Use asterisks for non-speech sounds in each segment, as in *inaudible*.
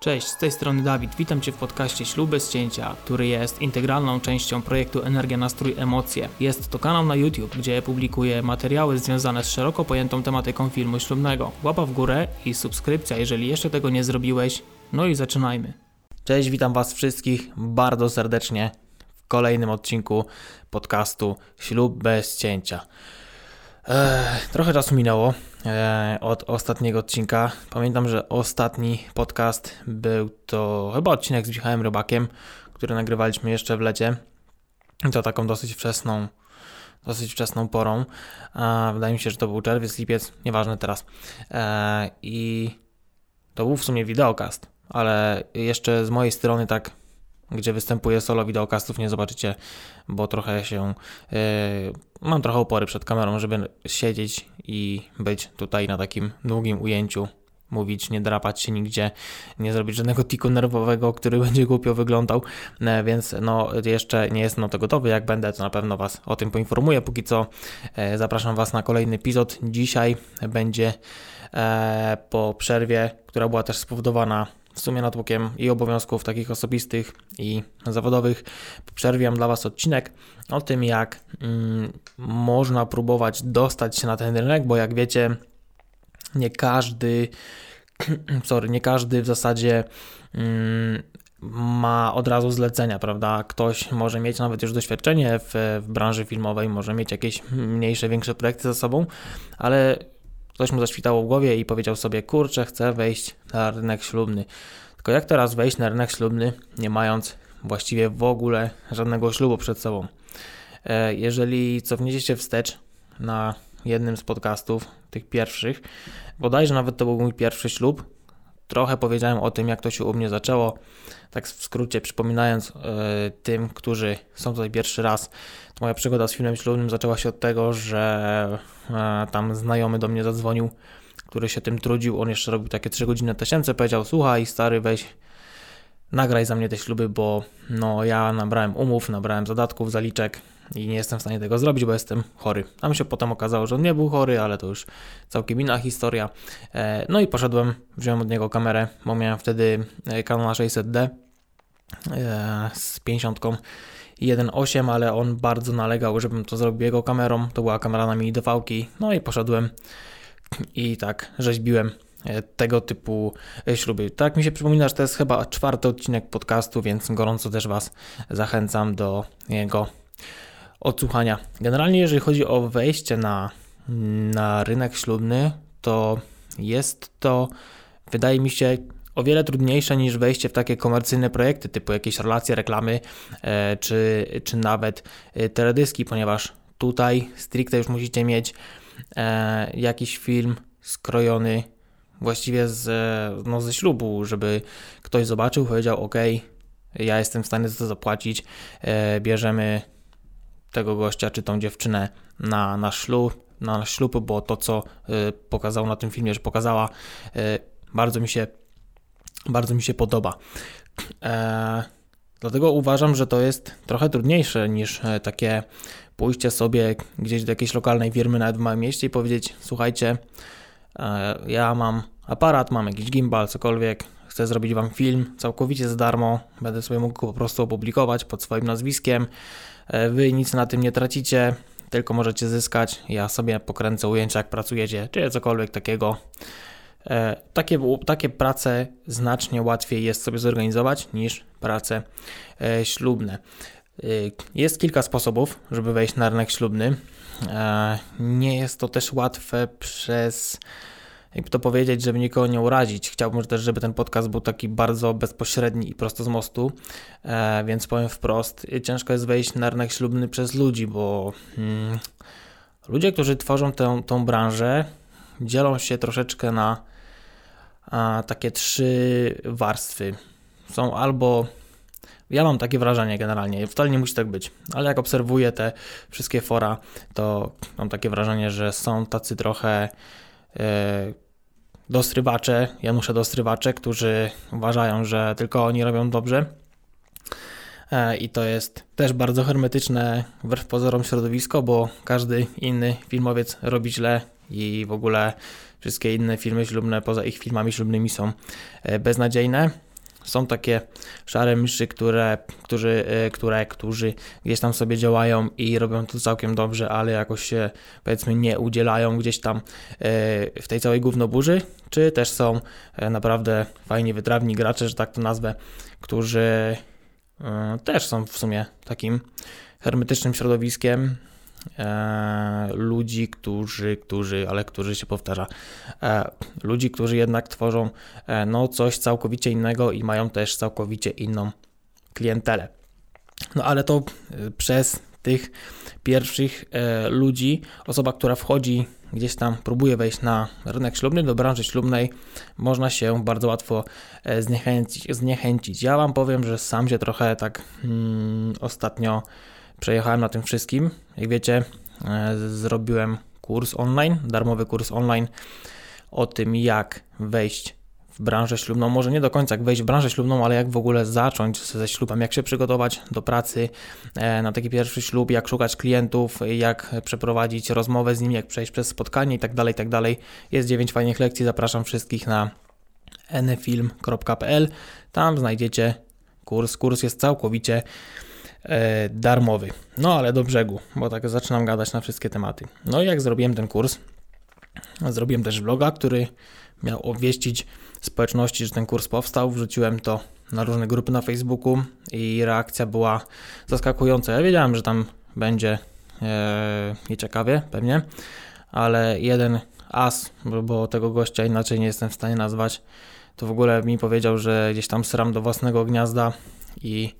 Cześć, z tej strony Dawid. Witam Cię w podcaście Ślub bez cięcia, który jest integralną częścią projektu Energia, Nastrój, Emocje. Jest to kanał na YouTube, gdzie publikuję materiały związane z szeroko pojętą tematyką filmu ślubnego. Łapa w górę i subskrypcja, jeżeli jeszcze tego nie zrobiłeś. No i zaczynajmy. Cześć, witam Was wszystkich bardzo serdecznie w kolejnym odcinku podcastu Ślub bez cięcia. Trochę czasu minęło e, od ostatniego odcinka. Pamiętam, że ostatni podcast był to chyba odcinek z Michałem Rybakiem, który nagrywaliśmy jeszcze w lecie. I to taką dosyć wczesną, dosyć wczesną porą. Wydaje mi się, że to był czerwiec, lipiec, nieważne teraz. E, I to był w sumie wideokast, ale jeszcze z mojej strony tak gdzie występuję solo wideokastów nie zobaczycie, bo trochę się yy, mam trochę opory przed kamerą, żeby siedzieć i być tutaj na takim długim ujęciu, mówić, nie drapać się nigdzie, nie zrobić żadnego tiku nerwowego, który *laughs* będzie głupio wyglądał, e, więc no jeszcze nie jestem na to gotowy, jak będę to na pewno Was o tym poinformuję, póki co e, zapraszam Was na kolejny epizod, dzisiaj będzie po przerwie, która była też spowodowana w sumie natłokiem i obowiązków takich osobistych i zawodowych. Przerwiam dla Was odcinek o tym, jak mm, można próbować dostać się na ten rynek, bo jak wiecie, nie każdy, *clears throat* sorry, nie każdy w zasadzie mm, ma od razu zlecenia, prawda? Ktoś może mieć nawet już doświadczenie w, w branży filmowej, może mieć jakieś mniejsze, większe projekty za sobą, ale Coś mu zaświtało w głowie i powiedział sobie, kurczę, chcę wejść na rynek ślubny. Tylko jak teraz wejść na rynek ślubny, nie mając właściwie w ogóle żadnego ślubu przed sobą? E, jeżeli cofniecie się wstecz na jednym z podcastów, tych pierwszych, bodajże nawet to był mój pierwszy ślub, trochę powiedziałem o tym, jak to się u mnie zaczęło. Tak w skrócie przypominając e, tym, którzy są tutaj pierwszy raz, to moja przygoda z filmem ślubnym zaczęła się od tego, że e, tam znajomy do mnie zadzwonił, który się tym trudził. On jeszcze robił takie 3 godziny tysięcy, powiedział: Słuchaj, stary, weź nagraj za mnie te śluby, bo no ja nabrałem umów, nabrałem zadatków, zaliczek i nie jestem w stanie tego zrobić, bo jestem chory. Tam się potem okazało, że on nie był chory, ale to już całkiem inna historia. E, no i poszedłem, wziąłem od niego kamerę, bo miałem wtedy Canon 600D e, z 50 1.8, ale on bardzo nalegał, żebym to zrobił jego kamerą. To była kamera na mini dv No i poszedłem i tak rzeźbiłem e, tego typu śruby. Tak mi się przypomina, że to jest chyba czwarty odcinek podcastu, więc gorąco też Was zachęcam do jego odsłuchania. Generalnie, jeżeli chodzi o wejście na, na rynek ślubny, to jest to, wydaje mi się, o wiele trudniejsze niż wejście w takie komercyjne projekty, typu jakieś relacje, reklamy, e, czy, czy nawet e, teledyski, ponieważ tutaj stricte już musicie mieć e, jakiś film skrojony właściwie z, no, ze ślubu, żeby ktoś zobaczył, powiedział: OK, ja jestem w stanie za to zapłacić, bierzemy tego gościa czy tą dziewczynę na, na ślub, na ślub, bo to, co y, pokazał na tym filmie, że pokazała, y, bardzo mi się, bardzo mi się podoba. E, dlatego uważam, że to jest trochę trudniejsze niż e, takie pójście sobie gdzieś do jakiejś lokalnej firmy, nawet w małym mieście i powiedzieć: Słuchajcie, e, ja mam aparat, mam jakiś gimbal, cokolwiek, chcę zrobić Wam film całkowicie za darmo, będę sobie mógł go po prostu opublikować pod swoim nazwiskiem. E, wy nic na tym nie tracicie, tylko możecie zyskać. Ja sobie pokręcę ujęcia, jak pracujecie, czy cokolwiek takiego. E, takie, takie prace znacznie łatwiej jest sobie zorganizować niż prace e, ślubne. Jest kilka sposobów, żeby wejść na rynek ślubny. Nie jest to też łatwe przez jakby to powiedzieć, żeby nikogo nie urazić. Chciałbym też, żeby ten podcast był taki bardzo bezpośredni i prosto z mostu, e, więc powiem wprost, ciężko jest wejść na rynek ślubny przez ludzi, bo hmm, ludzie, którzy tworzą tę, tą branżę, dzielą się troszeczkę na a, takie trzy warstwy. Są albo ja mam takie wrażenie generalnie, wcale nie musi tak być, ale jak obserwuję te wszystkie fora, to mam takie wrażenie, że są tacy trochę dostrywacze, Janusze dostrywacze, którzy uważają, że tylko oni robią dobrze. E, I to jest też bardzo hermetyczne wbrew pozorom środowisko, bo każdy inny filmowiec robi źle i w ogóle wszystkie inne filmy ślubne poza ich filmami ślubnymi są e, beznadziejne. Są takie szare myszy, które, którzy, e, które, którzy gdzieś tam sobie działają i robią to całkiem dobrze, ale jakoś się powiedzmy nie udzielają gdzieś tam w tej całej gównoburzy, czy też są naprawdę fajni, wytrawni gracze, że tak to nazwę, którzy też są w sumie takim hermetycznym środowiskiem, e, ludzi, którzy, którzy, ale którzy się powtarza, e, ludzi, którzy jednak tworzą e, no, coś całkowicie innego i mają też całkowicie inną klientelę. No ale to e, przez tych pierwszych e, ludzi, osoba, która wchodzi gdzieś tam, próbuje wejść na rynek ślubny, do branży ślubnej, można się bardzo łatwo e, zniechęcić. zniechęcić. Ja Wam powiem, że sam się trochę tak mm, ostatnio przejechałem na tym wszystkim. Jak wiecie, e, zrobiłem kurs online, darmowy kurs online o tym, jak wejść w branżę ślubną. Może nie do końca jak wejść w branżę ślubną, ale jak w ogóle zacząć ze ślubem, jak się przygotować do pracy e, na taki pierwszy ślub, jak szukać klientów, jak przeprowadzić rozmowę z nimi, jak przejść przez spotkanie i tak dalej, tak. Jest 9 fajnych lekcji, zapraszam wszystkich na nfilm.pl. Tam znajdziecie kurs. Kurs jest całkowicie darmowy. No ale do brzegu, bo tak zaczynam gadać na wszystkie tematy. No i jak zrobiłem ten kurs, zrobiłem też vloga, który miał obwieścić społeczności, że ten kurs powstał. Wrzuciłem to na różne grupy na Facebooku i reakcja była zaskakująca. Ja wiedziałem, że tam będzie e, nieciekawie pewnie, ale jeden as, bo tego gościa inaczej nie jestem w stanie nazwać, to w ogóle mi powiedział, że gdzieś tam sram do własnego gniazda i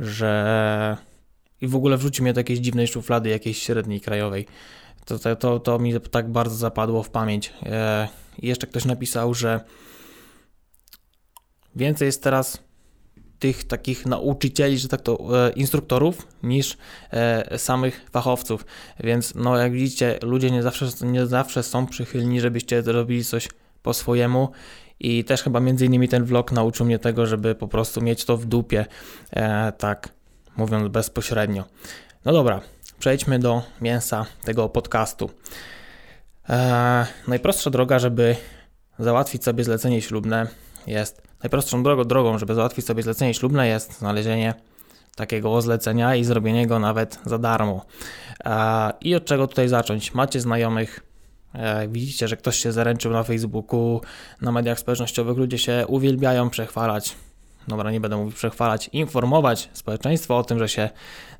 że i w ogóle wrzucił mnie do jakiejś dziwnej szuflady, jakiejś średniej krajowej. To, to, to, to mi tak bardzo zapadło w pamięć. E, jeszcze ktoś napisał, że więcej jest teraz tych takich nauczycieli, że tak to, e, instruktorów, niż e, samych fachowców. Więc no jak widzicie, ludzie nie zawsze, nie zawsze są przychylni, żebyście robili coś po swojemu i też chyba między innymi ten vlog nauczył mnie tego, żeby po prostu mieć to w dupie, e, tak mówiąc bezpośrednio. No dobra, przejdźmy do mięsa tego podcastu. E, najprostsza droga, żeby załatwić sobie zlecenie ślubne jest, najprostszą drogą, drogą, żeby załatwić sobie zlecenie ślubne jest znalezienie takiego zlecenia i zrobienie go nawet za darmo. E, I od czego tutaj zacząć? Macie znajomych, E, widzicie, że ktoś się zaręczył na Facebooku, na mediach społecznościowych, ludzie się uwielbiają przechwalać. Dobra, nie będę mówił przechwalać, informować społeczeństwo o tym, że się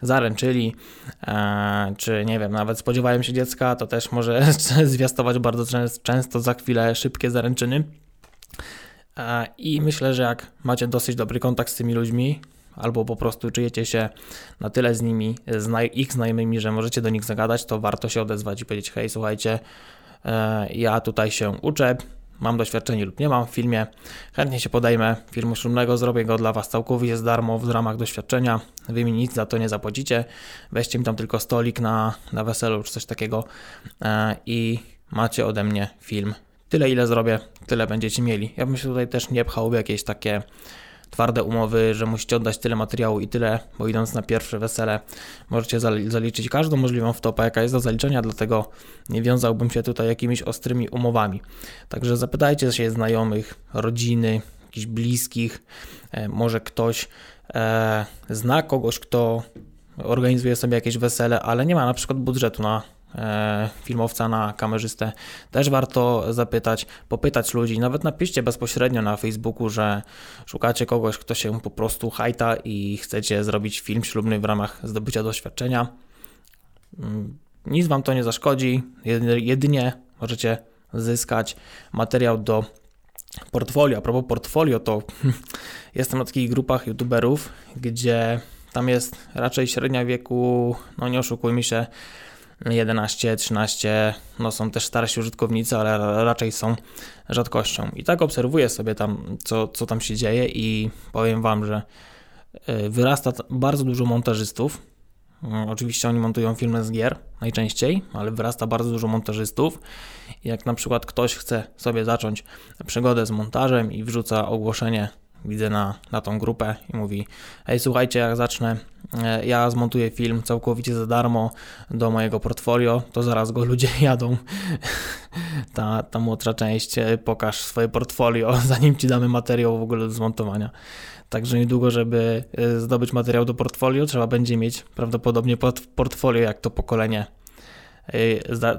zaręczyli, e, czy nie wiem, nawet spodziewają się dziecka, to też może *laughs* zwiastować bardzo często za chwilę szybkie zaręczyny. E, I myślę, że jak macie dosyć dobry kontakt z tymi ludźmi, albo po prostu czujecie się na tyle z nimi, z ich znajomymi, że możecie do nich zagadać, to warto się odezwać i powiedzieć: Hej, słuchajcie, ja tutaj się uczę, mam doświadczenie lub nie mam w filmie, chętnie się podejmę. Filmu ślubnego, zrobię go dla Was całkowicie z darmo w ramach doświadczenia, Wy mi nic za to nie zapłacicie, weźcie mi tam tylko stolik na, na weselu czy coś takiego e, i macie ode mnie film. Tyle ile zrobię, tyle będziecie mieli. Ja bym się tutaj też nie pchał w jakieś takie twarde umowy, że musicie oddać tyle materiału i tyle, bo idąc na pierwsze wesele możecie zaliczyć każdą możliwą wtopę, jaka jest do zaliczenia, dlatego nie wiązałbym się tutaj jakimiś ostrymi umowami. Także zapytajcie się znajomych, rodziny, jakichś bliskich, e, może ktoś e, zna kogoś, kto organizuje sobie jakieś wesele, ale nie ma na przykład budżetu na filmowca na kamerzystę, też warto zapytać, popytać ludzi. Nawet napiszcie bezpośrednio na Facebooku, że szukacie kogoś, kto się po prostu hajta i chcecie zrobić film ślubny w ramach zdobycia doświadczenia. Mm, nic Wam to nie zaszkodzi, jedynie możecie zyskać materiał do portfolio. A propos portfolio, to *laughs* jestem na takich grupach youtuberów, gdzie tam jest raczej średnia wieku, no nie oszukujmy się, 11, 13, no są też starsi użytkownicy, ale raczej są rzadkością. I tak obserwuję sobie tam, co, co tam się dzieje i powiem Wam, że e, wyrasta bardzo dużo montażystów. Mm, oczywiście oni montują filmy z gier najczęściej, ale wyrasta bardzo dużo montażystów. Jak na przykład ktoś chce sobie zacząć przygodę z montażem i wrzuca ogłoszenie widzę na, na tą grupę i mówi: Hej, słuchajcie, jak zacznę e, ja zmontuję film całkowicie za darmo do mojego portfolio, to zaraz go ludzie *laughs* jadą. Ta, ta młodsza część, e, pokaż swoje portfolio, *laughs* zanim ci damy materiał w ogóle do zmontowania. Także niedługo, żeby e, zdobyć materiał do portfolio, trzeba będzie mieć prawdopodobnie portfolio, jak to pokolenie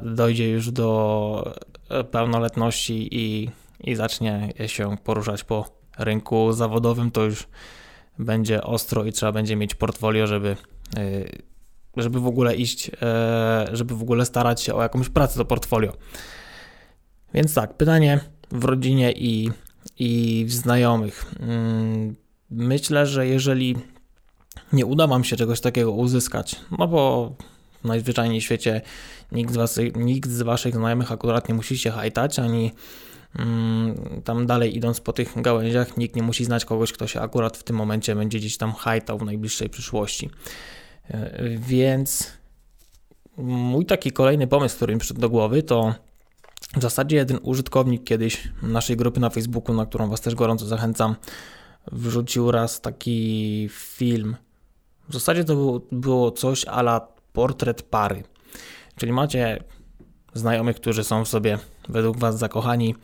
dojdzie już do pełnoletności i, i zacznie się poruszać po rynku zawodowym, to już będzie ostro i trzeba będzie mieć portfolio, żeby, e, żeby w ogóle iść, e, żeby w ogóle starać się o jakąś pracę do portfolio. Więc tak, pytanie w rodzinie i, i w znajomych. Mm, myślę, że jeżeli nie uda Wam się czegoś takiego uzyskać, no bo najzwyczajniej w świecie nikt z, was, nikt z Waszych znajomych akurat nie musi się hajtać, ani tam dalej idąc po tych gałęziach, nikt nie musi znać kogoś, kto się akurat w tym momencie będzie gdzieś tam hajtał w najbliższej przyszłości. E, więc mój taki kolejny pomysł, który mi przyszedł do głowy, to w zasadzie jeden użytkownik kiedyś naszej grupy na Facebooku, na którą Was też gorąco zachęcam, wrzucił raz taki film. W zasadzie to było, było coś ala portret pary. Czyli macie znajomych, którzy są w sobie według Was zakochani,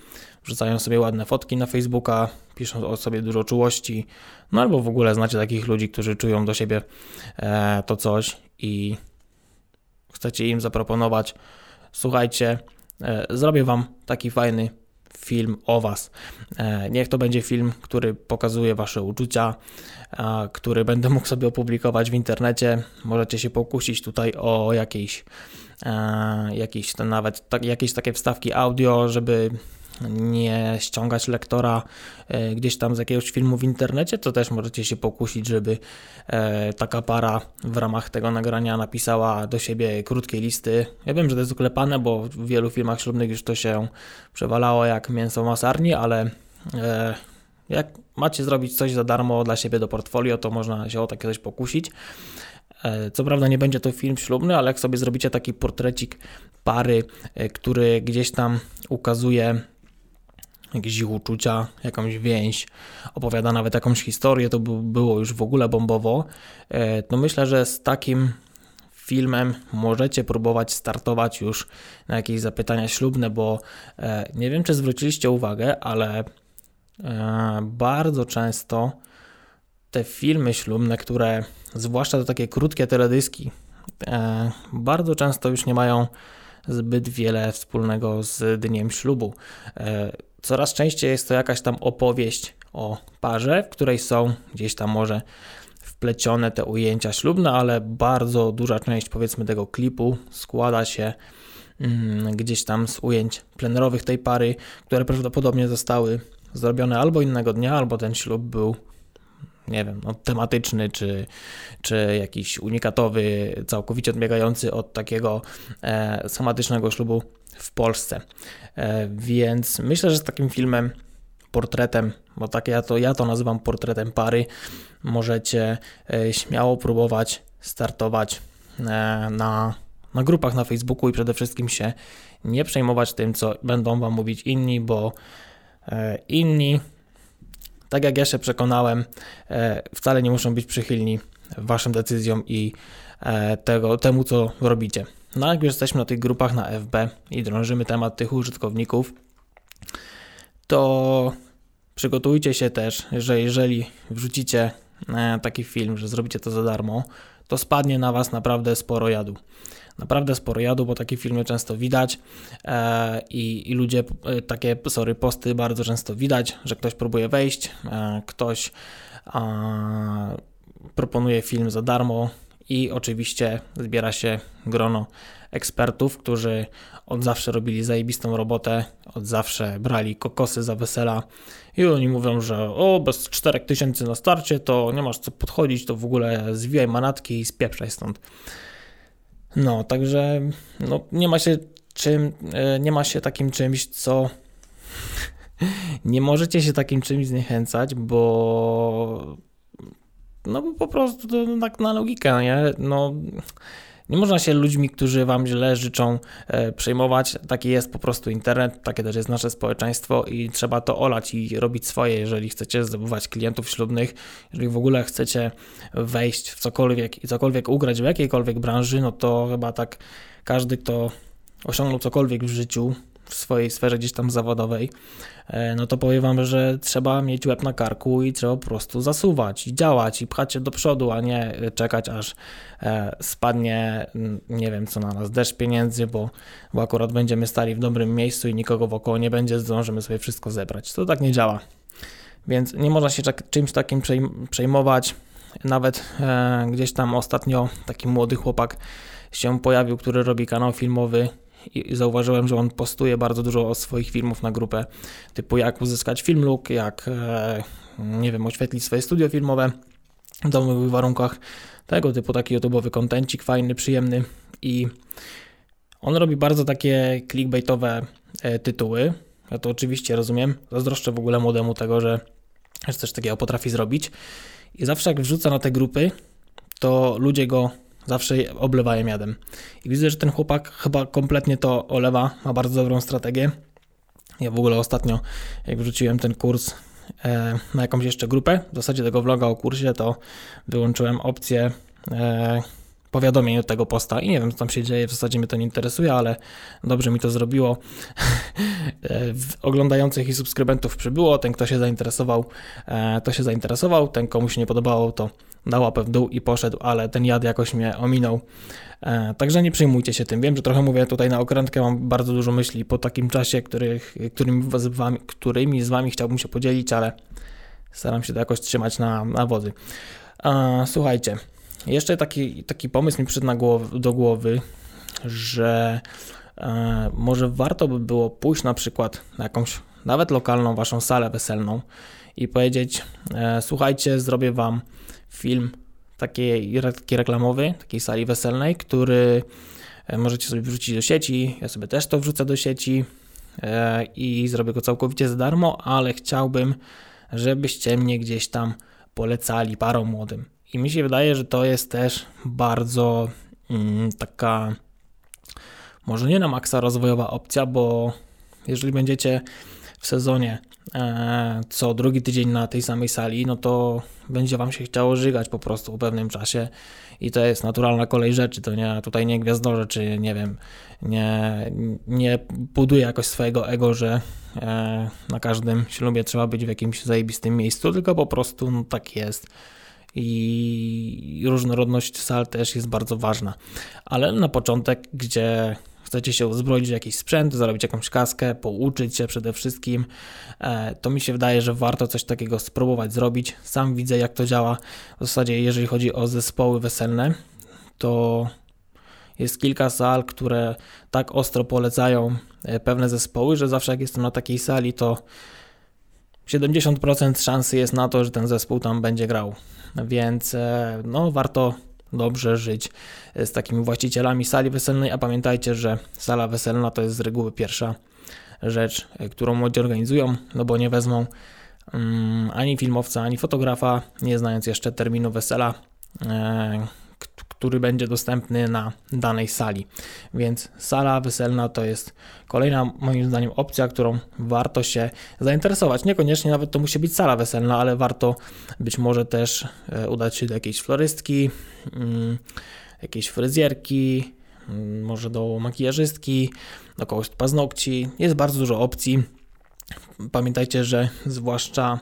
wrzucają sobie ładne fotki na Facebooka, piszą o sobie dużo czułości, no albo w ogóle znacie takich ludzi, którzy czują do siebie e, to coś i chcecie im zaproponować, słuchajcie, e, zrobię Wam taki fajny film o Was. E, niech to będzie film, który pokazuje Wasze uczucia, który będę mógł sobie opublikować w internecie. Możecie się pokusić tutaj o jakieś, jakieś nawet tak, jakieś takie wstawki audio, żeby nie ściągać lektora e, gdzieś tam z jakiegoś filmu w internecie, to też możecie się pokusić, żeby e, taka para w ramach tego nagrania napisała do siebie krótkie listy. Ja wiem, że to jest uklepane, bo w wielu filmach ślubnych już to się przewalało jak mięso masarni, ale e, jak macie zrobić coś za darmo dla siebie do portfolio, to można się o takie coś pokusić. Co prawda nie będzie to film ślubny, ale jak sobie zrobicie taki portrecik pary, który gdzieś tam ukazuje jakieś ich uczucia, jakąś więź, opowiada nawet jakąś historię, to by było już w ogóle bombowo. E, no myślę, że z takim filmem możecie próbować startować już na jakieś zapytania ślubne, bo e, nie wiem, czy zwróciliście uwagę, ale e, bardzo często te filmy ślubne, które zwłaszcza to takie krótkie teledyski, bardzo często już nie mają zbyt wiele wspólnego z dniem ślubu. Coraz częściej jest to jakaś tam opowieść o parze, w której są gdzieś tam może wplecione te ujęcia ślubne, ale bardzo duża część powiedzmy tego klipu składa się mm, gdzieś tam z ujęć plenerowych tej pary, które prawdopodobnie zostały zrobione albo innego dnia, albo ten ślub był nie wiem, no, tematyczny, czy, czy jakiś unikatowy, całkowicie odbiegający od takiego e, schematycznego ślubu w Polsce. E, więc myślę, że z takim filmem, portretem, bo tak ja to, ja to nazywam portretem pary, możecie e, śmiało próbować startować e, na, na grupach na Facebooku i przede wszystkim się nie przejmować tym, co będą Wam mówić inni, bo inni, tak jak ja się przekonałem, wcale nie muszą być przychylni Waszym decyzjom i tego, temu, co robicie. No jak już jesteśmy na tych grupach na FB i drążymy temat tych użytkowników, to przygotujcie się też, że jeżeli wrzucicie e, taki film, że zrobicie to za darmo, to spadnie na Was naprawdę sporo jadu. Naprawdę sporo jadu, bo takie filmy często widać e, i, i, ludzie, e, takie, sorry, posty bardzo często widać, że ktoś próbuje wejść, e, ktoś proponuje film za darmo, i oczywiście zbiera się grono ekspertów, którzy od zawsze robili zajebistą robotę, od zawsze brali kokosy za wesela i oni mówią, że o, bez 4000 na starcie to nie masz co podchodzić, to w ogóle zwijaj manatki i spieprzaj stąd. No, także no, nie ma się czym, e, nie ma się takim czymś, co *laughs* nie możecie się takim czymś zniechęcać, bo no bo po prostu to tak na logikę, nie? No, nie można się ludźmi, którzy wam źle życzą, e, przejmować. Taki jest po prostu internet, takie też jest nasze społeczeństwo i trzeba to olać i robić swoje, jeżeli chcecie zdobywać klientów ślubnych, jeżeli w ogóle chcecie wejść w cokolwiek i cokolwiek ugrać w jakiejkolwiek branży, no to chyba tak każdy, kto osiągnął cokolwiek w życiu, w swojej sferze gdzieś tam zawodowej, e, no to powiem Wam, że trzeba mieć łeb na karku i trzeba po prostu zasuwać i działać i pchać się do przodu, a nie czekać aż e, spadnie, nie wiem co na nas, deszcz pieniędzy, bo, bo akurat będziemy stali w dobrym miejscu i nikogo wokoło nie będzie, zdążymy sobie wszystko zebrać. To tak nie działa. Więc nie można się czymś takim przejmować. Nawet e, gdzieś tam ostatnio taki młody chłopak się pojawił, który robi kanał filmowy i zauważyłem, że on postuje bardzo dużo swoich filmów na grupę, typu jak uzyskać film look, jak, e, nie wiem, oświetlić swoje studio filmowe w domowych warunkach, tego typu taki YouTube'owy kontencik fajny, przyjemny. I on robi bardzo takie clickbaitowe e, tytuły, ja to oczywiście rozumiem, zazdroszczę w ogóle młodemu tego, że, że coś takiego potrafi zrobić. I zawsze jak wrzuca na te grupy, to ludzie go Zawsze oblewają jadem. I widzę, że ten chłopak chyba kompletnie to olewa, ma bardzo dobrą strategię. Ja w ogóle ostatnio, jak wrzuciłem ten kurs e, na jakąś jeszcze grupę, w zasadzie tego vloga o kursie, to wyłączyłem opcję e, powiadomień od tego posta i nie wiem, co tam się dzieje, w zasadzie mnie to nie interesuje, ale dobrze mi to zrobiło. *laughs* E, oglądających i subskrybentów przybyło, ten, kto się zainteresował, to się zainteresował, ten, komu się nie podobało, to dał łapę w dół i poszedł, ale ten jad jakoś mnie ominął. E, także nie przejmujcie się tym. Wiem, że trochę mówię tutaj na okrętkę, mam bardzo dużo myśli po takim czasie, których, którymi, z wami, którymi z Wami chciałbym się podzielić, ale staram się to jakoś trzymać na, na. E, słuchajcie, jeszcze taki, taki pomysł mi przyszedł głow, do głowy, że e, może warto by było pójść na przykład na jakąś nawet lokalną Waszą salę weselną i powiedzieć: e, Słuchajcie, zrobię Wam film taki, taki reklamowy, takiej sali weselnej, który e, możecie sobie wrzucić do sieci. Ja sobie też to wrzucę do sieci e, i zrobię go całkowicie za darmo, ale chciałbym, żebyście mnie gdzieś tam polecali parom młodym. I mi się wydaje, że to jest też bardzo mm, taka, może nie na maksa rozwojowa opcja, bo jeżeli będziecie w sezonie e, co drugi tydzień na tej samej sali, no to będzie Wam się chciało żygać po prostu po pewnym czasie i to jest naturalna kolej rzeczy, to nie, tutaj nie gwiazdorze, czy nie wiem, nie, nie buduje jakoś swojego ego, że e, na każdym ślubie trzeba być w jakimś zajebistym miejscu, tylko po prostu no, tak jest i różnorodność sal też jest bardzo ważna. Ale na początek, gdzie chcecie się uzbroić w jakiś sprzęt, zarobić jakąś kaskę, pouczyć się przede wszystkim, e, to mi się wydaje, że warto coś takiego spróbować zrobić. Sam widzę, jak to działa. W zasadzie, jeżeli chodzi o zespoły weselne, to jest kilka sal, które tak ostro polecają e, pewne zespoły, że zawsze jak jestem na takiej sali, to 70% szansy jest na to, że ten zespół tam będzie grał. Więc e, no, warto dobrze żyć z takimi właścicielami sali weselnej, a pamiętajcie, że sala weselna to jest z reguły pierwsza rzecz, e, którą młodzi organizują, no bo nie wezmą um, ani filmowca, ani fotografa, nie znając jeszcze terminu wesela, e, który będzie dostępny na danej sali. Więc sala weselna to jest kolejna moim zdaniem opcja, którą warto się zainteresować. Niekoniecznie nawet to musi być sala weselna, ale warto być może też e, udać się do jakiejś florystki, mm, jakiejś fryzjerki, mm, może do makijażystki, do kogoś paznokci. Jest bardzo dużo opcji. Pamiętajcie, że zwłaszcza,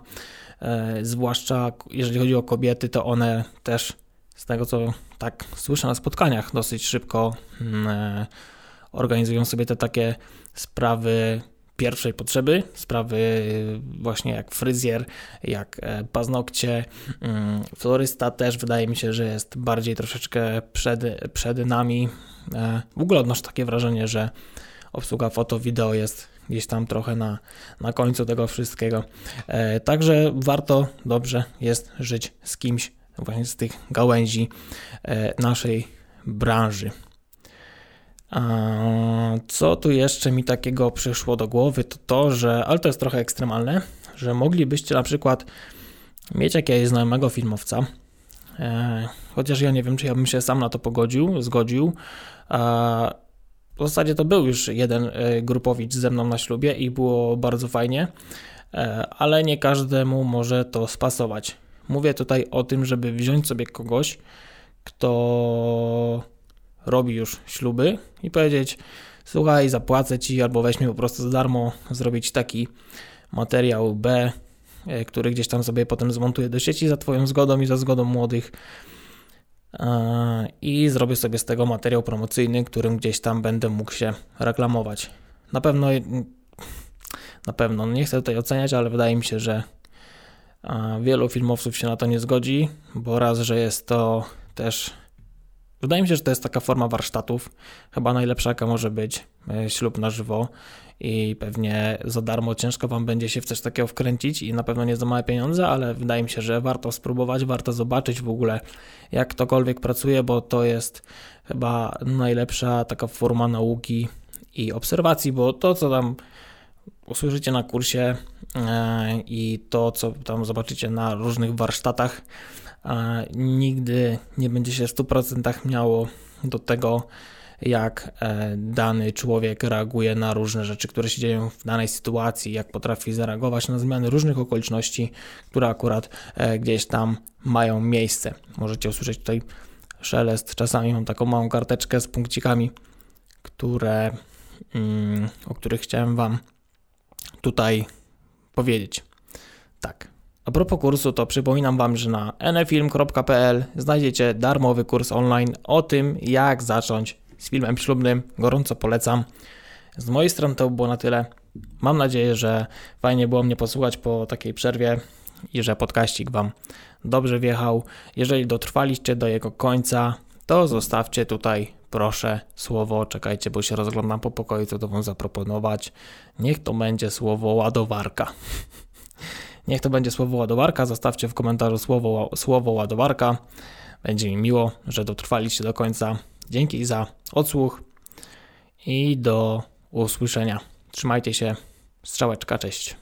e, zwłaszcza jeżeli chodzi o kobiety, to one też z tego co tak słyszę na spotkaniach, dosyć szybko mm, e, organizują sobie te takie sprawy pierwszej potrzeby, sprawy właśnie jak fryzjer, jak e, paznokcie, mm, florysta też wydaje mi się, że jest bardziej troszeczkę przed, przed nami. E, w ogóle odnoszę takie wrażenie, że obsługa foto, wideo jest gdzieś tam trochę na, na końcu tego wszystkiego. Także warto dobrze jest żyć z kimś właśnie z tych gałęzi e, naszej branży. Co tu jeszcze mi takiego przyszło do głowy, to to, że, ale to jest trochę ekstremalne, że moglibyście na przykład mieć jakiegoś znajomego filmowca, E, chociaż ja nie wiem, czy ja bym się sam na to pogodził, zgodził. W zasadzie to był już jeden e, grupowicz ze mną na ślubie i było bardzo fajnie, ale nie każdemu może to spasować. Mówię tutaj o tym, żeby wziąć sobie kogoś, kto robi już śluby i powiedzieć: Słuchaj, zapłacę ci, albo weź mi po prostu za darmo zrobić taki materiał B, e, który gdzieś tam sobie potem zmontuję do sieci za Twoją zgodą i za zgodą młodych. I zrobię sobie z tego materiał promocyjny, którym gdzieś tam będę mógł się reklamować. Na pewno, na pewno, nie chcę tutaj oceniać, ale wydaje mi się, że wielu filmowców się na to nie zgodzi, bo raz, że jest to też Wydaje mi się, że to jest taka forma warsztatów, chyba najlepsza jaka może być, e, ślub na żywo. I pewnie za darmo ciężko Wam będzie się w coś takiego wkręcić i na pewno nie za małe pieniądze, ale wydaje mi się, że warto spróbować, warto zobaczyć w ogóle jak ktokolwiek pracuje, bo to jest chyba najlepsza taka forma nauki i obserwacji, bo to co tam usłyszycie na kursie i to co tam zobaczycie na różnych warsztatach, nigdy nie będzie się w 100% miało do tego, jak e, dany człowiek reaguje na różne rzeczy, które się dzieją w danej sytuacji, jak potrafi zareagować na zmiany różnych okoliczności, które akurat e, gdzieś tam mają miejsce. Możecie usłyszeć tutaj szelest. Czasami mam taką małą karteczkę z punkcikami, które, mm, o których chciałem Wam tutaj powiedzieć. Tak. A propos kursu, to przypominam Wam, że na nfilm.pl znajdziecie darmowy kurs online o tym, jak zacząć z filmem ślubnym. Gorąco polecam. Z mojej strony to było na tyle. Mam nadzieję, że fajnie było mnie posłuchać po takiej przerwie i że podkaścik Wam dobrze wjechał. Jeżeli dotrwaliście do jego końca, to zostawcie tutaj proszę słowo, czekajcie, bo się rozglądam po pokoju, co to Wam zaproponować. Niech to będzie słowo ładowarka. *laughs* Niech to będzie słowo ładowarka. Zostawcie w komentarzu słowo, słowo ładowarka. Będzie mi miło, że dotrwaliście do końca. Dzięki za odsłuch i do usłyszenia. Trzymajcie się. Strzałeczka, cześć.